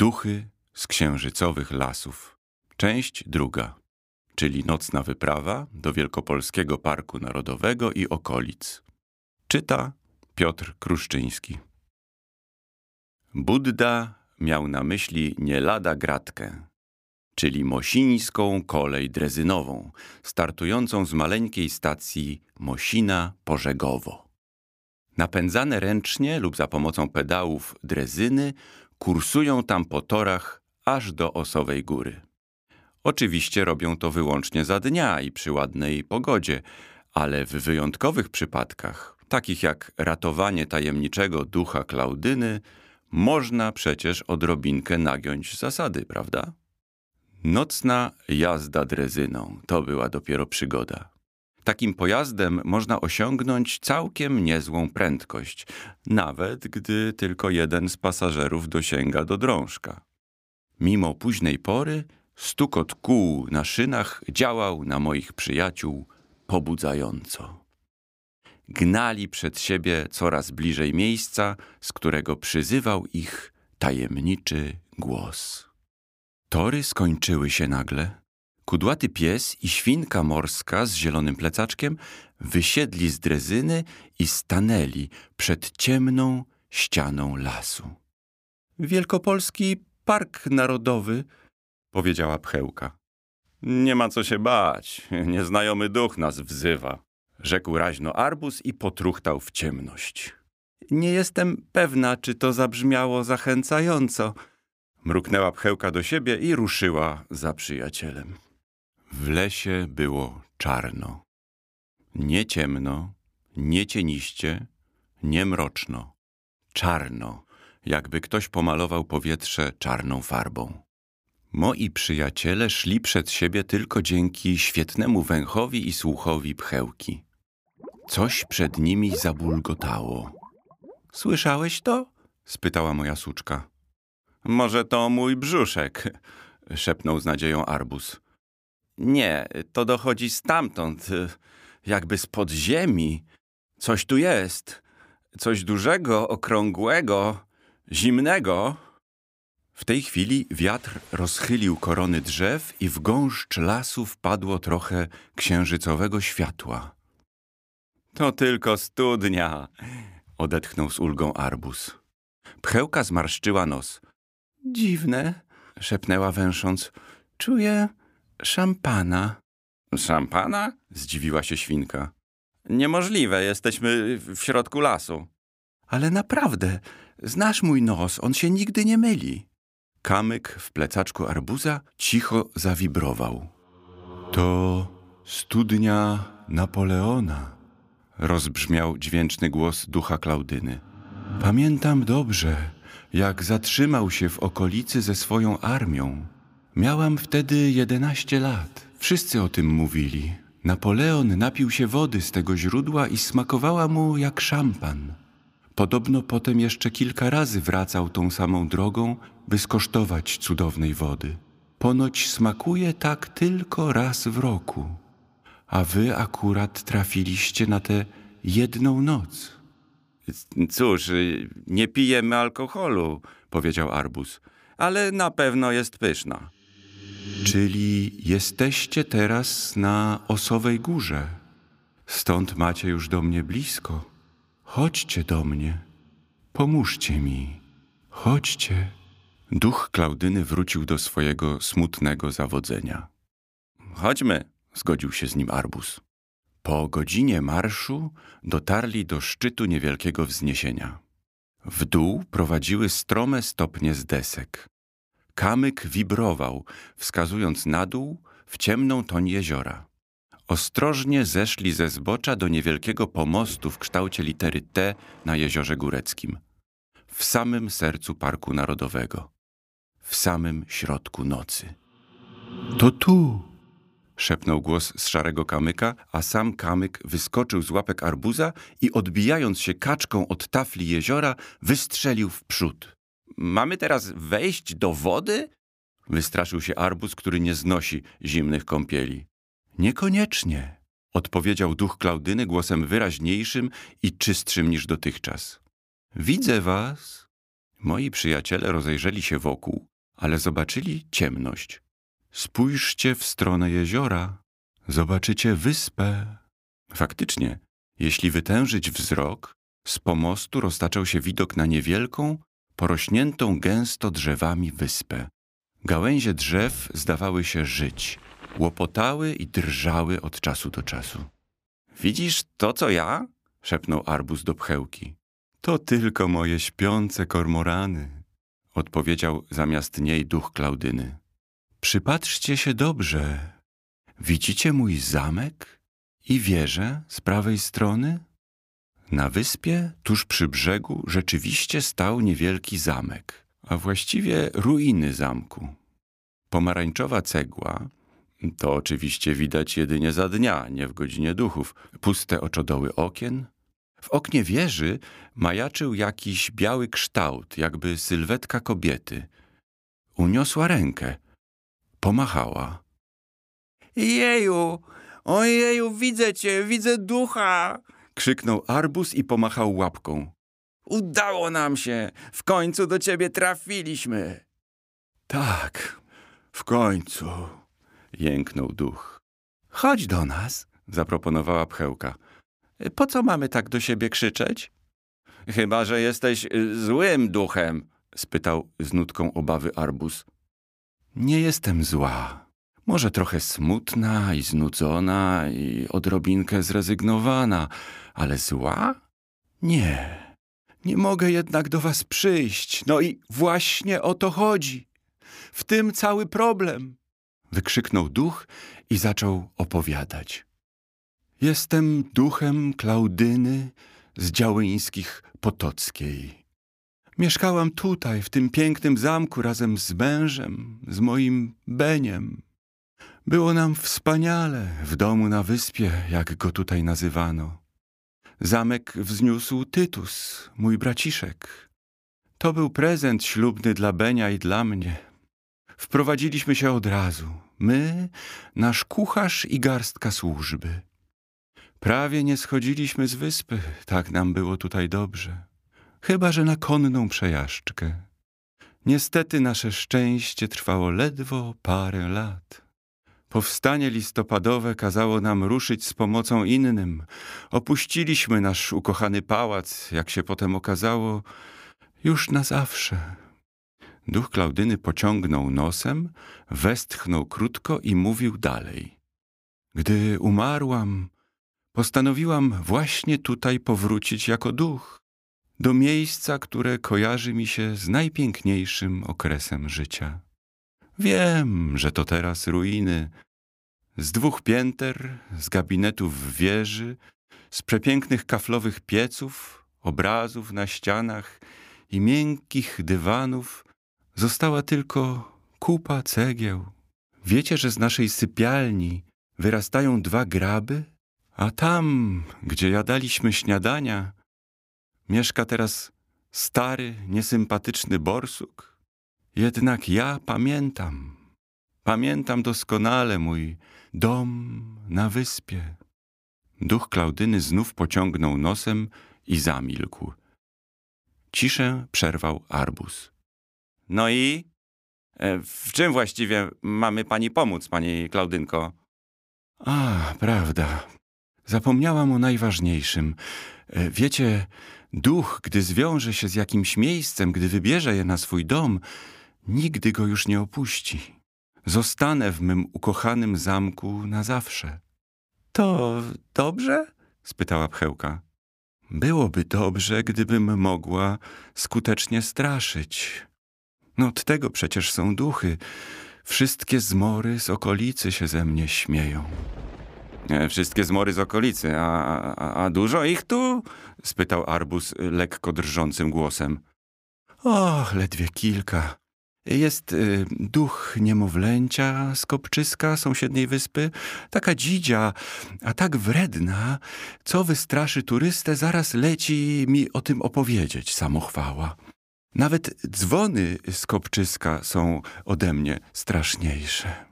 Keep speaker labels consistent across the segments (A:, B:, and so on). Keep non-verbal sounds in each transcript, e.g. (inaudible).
A: Duchy z księżycowych lasów. Część druga, czyli nocna wyprawa do Wielkopolskiego Parku Narodowego i okolic. Czyta Piotr Kruszczyński. Buddha miał na myśli nie lada gratkę, czyli mosińską kolej drezynową, startującą z maleńkiej stacji Mosina-Pożegowo. Napędzane ręcznie lub za pomocą pedałów drezyny kursują tam po torach aż do Osowej Góry. Oczywiście robią to wyłącznie za dnia i przy ładnej pogodzie, ale w wyjątkowych przypadkach, takich jak ratowanie tajemniczego ducha Klaudyny, można przecież odrobinkę nagiąć zasady, prawda? Nocna jazda drezyną to była dopiero przygoda. Takim pojazdem można osiągnąć całkiem niezłą prędkość, nawet gdy tylko jeden z pasażerów dosięga do drążka. Mimo późnej pory, stukot kół na szynach działał na moich przyjaciół pobudzająco. Gnali przed siebie coraz bliżej miejsca, z którego przyzywał ich tajemniczy głos. Tory skończyły się nagle. Kudłaty pies i świnka morska z zielonym plecaczkiem wysiedli z drezyny i stanęli przed ciemną ścianą lasu. Wielkopolski Park Narodowy, powiedziała Pchełka. Nie ma co się bać, nieznajomy duch nas wzywa, rzekł raźno arbus i potruchtał w ciemność. Nie jestem pewna, czy to zabrzmiało zachęcająco. Mruknęła pchełka do siebie i ruszyła za przyjacielem. W lesie było czarno. Nie ciemno, nie cieniście, nie mroczno. Czarno, jakby ktoś pomalował powietrze czarną farbą. Moi przyjaciele szli przed siebie tylko dzięki świetnemu węchowi i słuchowi pchełki. Coś przed nimi zabulgotało. Słyszałeś to? spytała moja suczka. Może to mój brzuszek, szepnął z nadzieją arbus. Nie, to dochodzi stamtąd, jakby z podziemi. Coś tu jest. Coś dużego, okrągłego, zimnego. W tej chwili wiatr rozchylił korony drzew i w gąszcz lasu wpadło trochę księżycowego światła. To tylko studnia, odetchnął z ulgą arbus. Pchełka zmarszczyła nos. Dziwne, szepnęła węsząc. Czuję szampana. Szampana? Zdziwiła się świnka. Niemożliwe, jesteśmy w środku lasu. Ale naprawdę, znasz mój nos, on się nigdy nie myli. Kamyk w plecaczku arbuza cicho zawibrował. To studnia Napoleona, rozbrzmiał dźwięczny głos ducha Klaudyny. Pamiętam dobrze, jak zatrzymał się w okolicy ze swoją armią. Miałam wtedy jedenaście lat. Wszyscy o tym mówili. Napoleon napił się wody z tego źródła i smakowała mu jak szampan. Podobno potem jeszcze kilka razy wracał tą samą drogą, by skosztować cudownej wody. Ponoć smakuje tak tylko raz w roku. A wy akurat trafiliście na tę jedną noc. Cóż, nie pijemy alkoholu, powiedział Arbus, ale na pewno jest pyszna. Czyli jesteście teraz na Osowej Górze. Stąd macie już do mnie blisko. Chodźcie do mnie. Pomóżcie mi. Chodźcie. Duch Klaudyny wrócił do swojego smutnego zawodzenia. Chodźmy, zgodził się z nim Arbus. Po godzinie marszu dotarli do szczytu niewielkiego wzniesienia. W dół prowadziły strome stopnie z desek. Kamyk wibrował, wskazując na dół w ciemną toń jeziora. Ostrożnie zeszli ze zbocza do niewielkiego pomostu w kształcie litery T na jeziorze góreckim. W samym sercu Parku Narodowego. W samym środku nocy. To tu! szepnął głos z szarego kamyka, a sam kamyk wyskoczył z łapek arbuza i odbijając się kaczką od tafli jeziora, wystrzelił w przód. Mamy teraz wejść do wody? Wystraszył się arbuz, który nie znosi zimnych kąpieli. Niekoniecznie, odpowiedział duch Klaudyny głosem wyraźniejszym i czystszym niż dotychczas. Widzę was. Moi przyjaciele rozejrzeli się wokół. ale zobaczyli ciemność. Spójrzcie w stronę jeziora, zobaczycie wyspę. Faktycznie, jeśli wytężyć wzrok, z pomostu roztaczał się widok na niewielką, porośniętą gęsto drzewami wyspę. Gałęzie drzew zdawały się żyć, łopotały i drżały od czasu do czasu. Widzisz to, co ja? szepnął arbuz do pchełki. To tylko moje śpiące kormorany, odpowiedział zamiast niej duch Klaudyny. Przypatrzcie się dobrze. Widzicie mój zamek i wieżę z prawej strony? Na wyspie, tuż przy brzegu, rzeczywiście stał niewielki zamek, a właściwie ruiny zamku. Pomarańczowa cegła, to oczywiście widać jedynie za dnia, nie w godzinie duchów, puste oczodoły okien. W oknie wieży majaczył jakiś biały kształt, jakby sylwetka kobiety. Uniosła rękę, pomachała.
B: Jeju, ojeju, widzę cię, widzę ducha!
A: Krzyknął arbus i pomachał łapką.
B: Udało nam się, w końcu do ciebie trafiliśmy.
A: Tak, w końcu, jęknął duch.
B: Chodź do nas,
A: zaproponowała pchełka.
B: Po co mamy tak do siebie krzyczeć?
A: Chyba, że jesteś y, złym duchem, spytał z nutką obawy arbus. Nie jestem zła. Może trochę smutna i znudzona i odrobinkę zrezygnowana, ale zła? Nie. Nie mogę jednak do was przyjść. No i właśnie o to chodzi. W tym cały problem. Wykrzyknął duch i zaczął opowiadać. Jestem duchem Klaudyny z Działyńskich Potockiej. Mieszkałam tutaj, w tym pięknym zamku, razem z mężem, z moim Beniem. Było nam wspaniale w domu na wyspie, jak go tutaj nazywano. Zamek wzniósł Tytus, mój braciszek. To był prezent ślubny dla Benia i dla mnie. Wprowadziliśmy się od razu. My, nasz kucharz i garstka służby. Prawie nie schodziliśmy z wyspy, tak nam było tutaj dobrze. Chyba, że na konną przejażdżkę. Niestety nasze szczęście trwało ledwo parę lat. Powstanie listopadowe kazało nam ruszyć z pomocą innym. Opuściliśmy nasz ukochany pałac, jak się potem okazało, już na zawsze. Duch Klaudyny pociągnął nosem, westchnął krótko i mówił dalej. Gdy umarłam, postanowiłam właśnie tutaj powrócić jako duch, do miejsca, które kojarzy mi się z najpiękniejszym okresem życia. Wiem, że to teraz ruiny. Z dwóch pięter, z gabinetów wieży, z przepięknych kaflowych pieców, obrazów na ścianach i miękkich dywanów została tylko kupa cegieł. Wiecie, że z naszej sypialni wyrastają dwa graby? A tam, gdzie jadaliśmy śniadania, mieszka teraz stary, niesympatyczny borsuk. Jednak ja pamiętam, pamiętam doskonale mój dom na wyspie. Duch Klaudyny znów pociągnął nosem i zamilkł. Ciszę przerwał arbus.
B: No i? E, w czym właściwie mamy pani pomóc, pani Klaudynko?
A: A, prawda. Zapomniałam o najważniejszym. E, wiecie, duch, gdy zwiąże się z jakimś miejscem, gdy wybierze je na swój dom, nigdy go już nie opuści. Zostanę w mym ukochanym zamku na zawsze.
B: To dobrze? spytała pchełka.
A: Byłoby dobrze, gdybym mogła skutecznie straszyć. No od tego przecież są duchy. Wszystkie zmory z okolicy się ze mnie śmieją.
B: E, wszystkie zmory z okolicy, a, a, a dużo ich tu? spytał Arbus lekko drżącym głosem.
A: Och, ledwie kilka. Jest y, duch niemowlęcia z Kopczyska, sąsiedniej wyspy. Taka dzidzia, a tak wredna, co wystraszy turystę, zaraz leci mi o tym opowiedzieć, samochwała. Nawet dzwony z Kopczyska są ode mnie straszniejsze.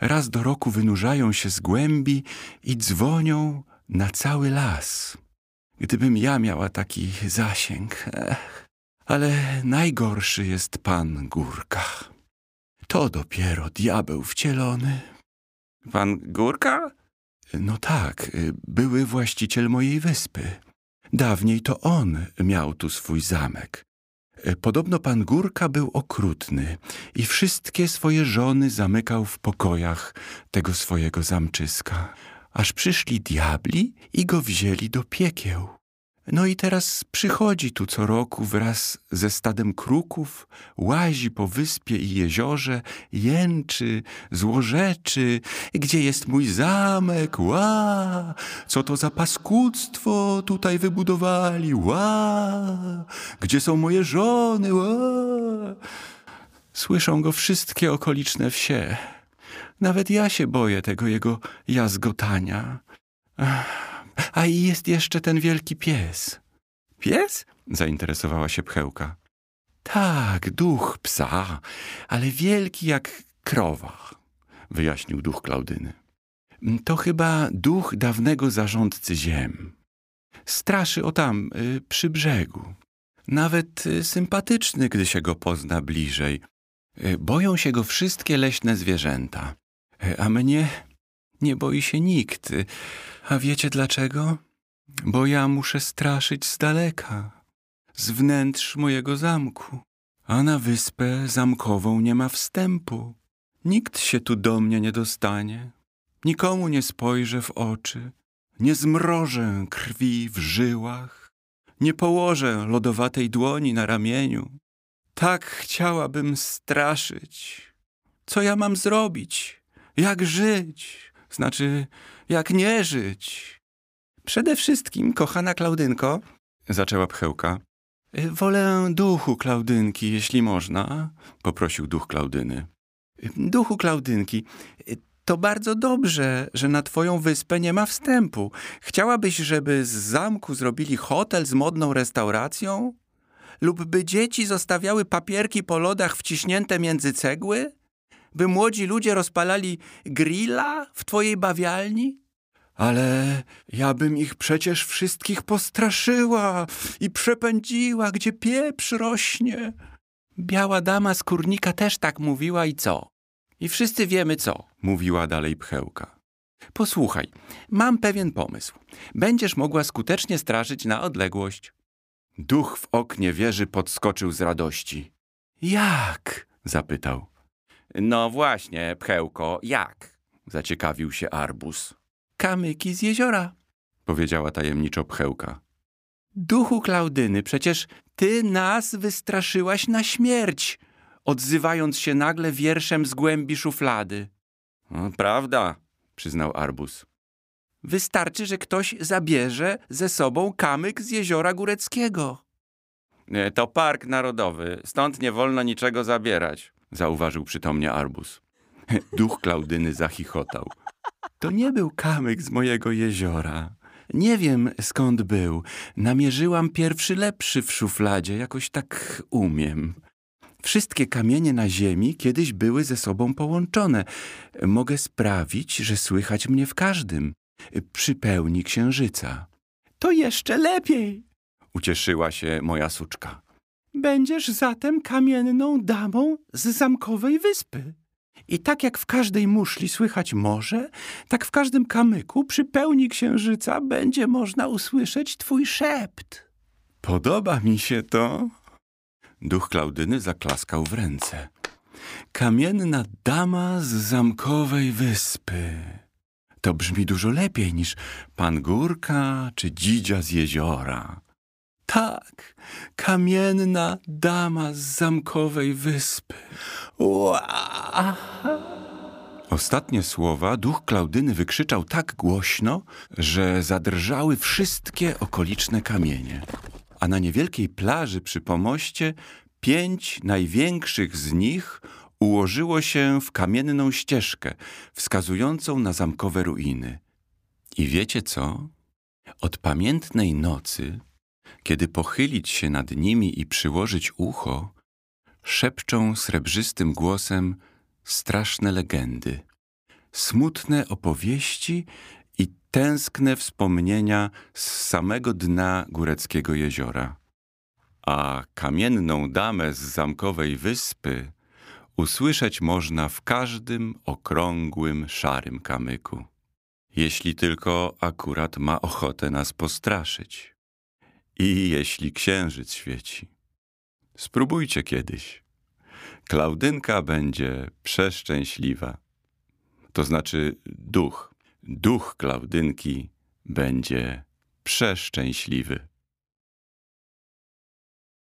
A: Raz do roku wynurzają się z głębi i dzwonią na cały las. Gdybym ja miała taki zasięg. Ech. Ale najgorszy jest pan Górka. To dopiero diabeł wcielony.
B: Pan Górka?
A: No tak, były właściciel mojej wyspy. Dawniej to on miał tu swój zamek. Podobno pan Górka był okrutny i wszystkie swoje żony zamykał w pokojach tego swojego zamczyska. Aż przyszli diabli i go wzięli do piekieł. No i teraz przychodzi tu co roku wraz ze stadem kruków, łazi po wyspie i jeziorze, jęczy, złorzeczy, gdzie jest mój zamek, ła, co to za paskudztwo tutaj wybudowali, ła, gdzie są moje żony, ła. Słyszą go wszystkie okoliczne wsie. Nawet ja się boję tego jego jazgotania. Ach. A i jest jeszcze ten wielki pies.
B: Pies? Zainteresowała się pchełka.
A: Tak, duch psa, ale wielki jak krowa, wyjaśnił duch Klaudyny. To chyba duch dawnego zarządcy ziem. Straszy o tam, y, przy brzegu. Nawet y, sympatyczny, gdy się go pozna bliżej. Y, Boją się go wszystkie leśne zwierzęta. A mnie nie boi się nikt. A wiecie dlaczego? Bo ja muszę straszyć z daleka, z wnętrz mojego zamku. A na wyspę zamkową nie ma wstępu. Nikt się tu do mnie nie dostanie. Nikomu nie spojrzę w oczy. Nie zmrożę krwi w żyłach. Nie położę lodowatej dłoni na ramieniu. Tak chciałabym straszyć. Co ja mam zrobić? Jak żyć? Znaczy, jak nie żyć? Przede wszystkim, kochana Klaudynko,
B: Zaczęła pchełka.
A: y, wolę duchu Klaudynki, jeśli można, poprosił duch Klaudyny. Y, Duchu Klaudynki, y, to bardzo dobrze, że na twoją wyspę nie ma wstępu. Chciałabyś, żeby z zamku zrobili hotel z modną restauracją? Lub by dzieci zostawiały papierki po lodach wciśnięte między cegły? By młodzi ludzie rozpalali grilla w twojej bawialni? Ale ja bym ich przecież wszystkich postraszyła i przepędziła, gdzie pieprz rośnie. Biała dama z kurnika też tak mówiła i co? I wszyscy wiemy co, mówiła dalej pchełka. Posłuchaj, mam pewien pomysł. Będziesz mogła skutecznie straszyć na odległość. Duch w oknie wieży podskoczył z radości. Jak? zapytał.
B: No właśnie, pchełko, jak?
A: Zaciekawił się Arbus. Kamyki z jeziora,
B: Powiedziała tajemniczo pchełka.
A: Duchu Klaudyny, przecież ty nas wystraszyłaś na śmierć, odzywając się nagle wierszem z głębi szuflady.
B: No, prawda, przyznał Arbus.
A: Wystarczy, że ktoś zabierze ze sobą kamyk z jeziora góreckiego.
B: Nie, To park narodowy, stąd nie wolno niczego zabierać, zauważył przytomnie Arbus. (laughs)
A: Duch Klaudyny zachichotał. To nie był kamyk z mojego jeziora. Nie wiem skąd był. Namierzyłam pierwszy lepszy w szufladzie, jakoś tak umiem. Wszystkie kamienie na ziemi kiedyś były ze sobą połączone. Mogę sprawić, że słychać mnie w każdym. Przy pełni księżyca. To jeszcze lepiej, ucieszyła się moja suczka. Będziesz zatem kamienną damą z zamkowej wyspy. I tak jak w każdej muszli słychać morze, tak w każdym kamyku przy pełni księżyca będzie można usłyszeć twój szept. Podoba mi się to. Duch Klaudyny zaklaskał w ręce. Kamienna dama z zamkowej wyspy. To brzmi dużo lepiej niż pan Górka czy dzidzia z jeziora. Tak, kamienna dama z zamkowej wyspy. Ła! Ostatnie słowa duch Klaudyny wykrzyczał tak głośno, że zadrżały wszystkie okoliczne kamienie. A na niewielkiej plaży przy pomoście pięć największych z nich ułożyło się w kamienną ścieżkę wskazującą na zamkowe ruiny. I wiecie co? Od pamiętnej nocy, kiedy pochylić się nad nimi i przyłożyć ucho, szepczą srebrzystym głosem straszne legendy, smutne opowieści i tęskne wspomnienia z samego dna góreckiego jeziora. A kamienną damę z zamkowej wyspy usłyszeć można w każdym okrągłym, szarym kamyku. Jeśli tylko akurat ma ochotę nas postraszyć. I jeśli księżyc świeci. Spróbujcie kiedyś. Klaudynka będzie przeszczęśliwa. To znaczy duch. Duch Klaudynki będzie przeszczęśliwy.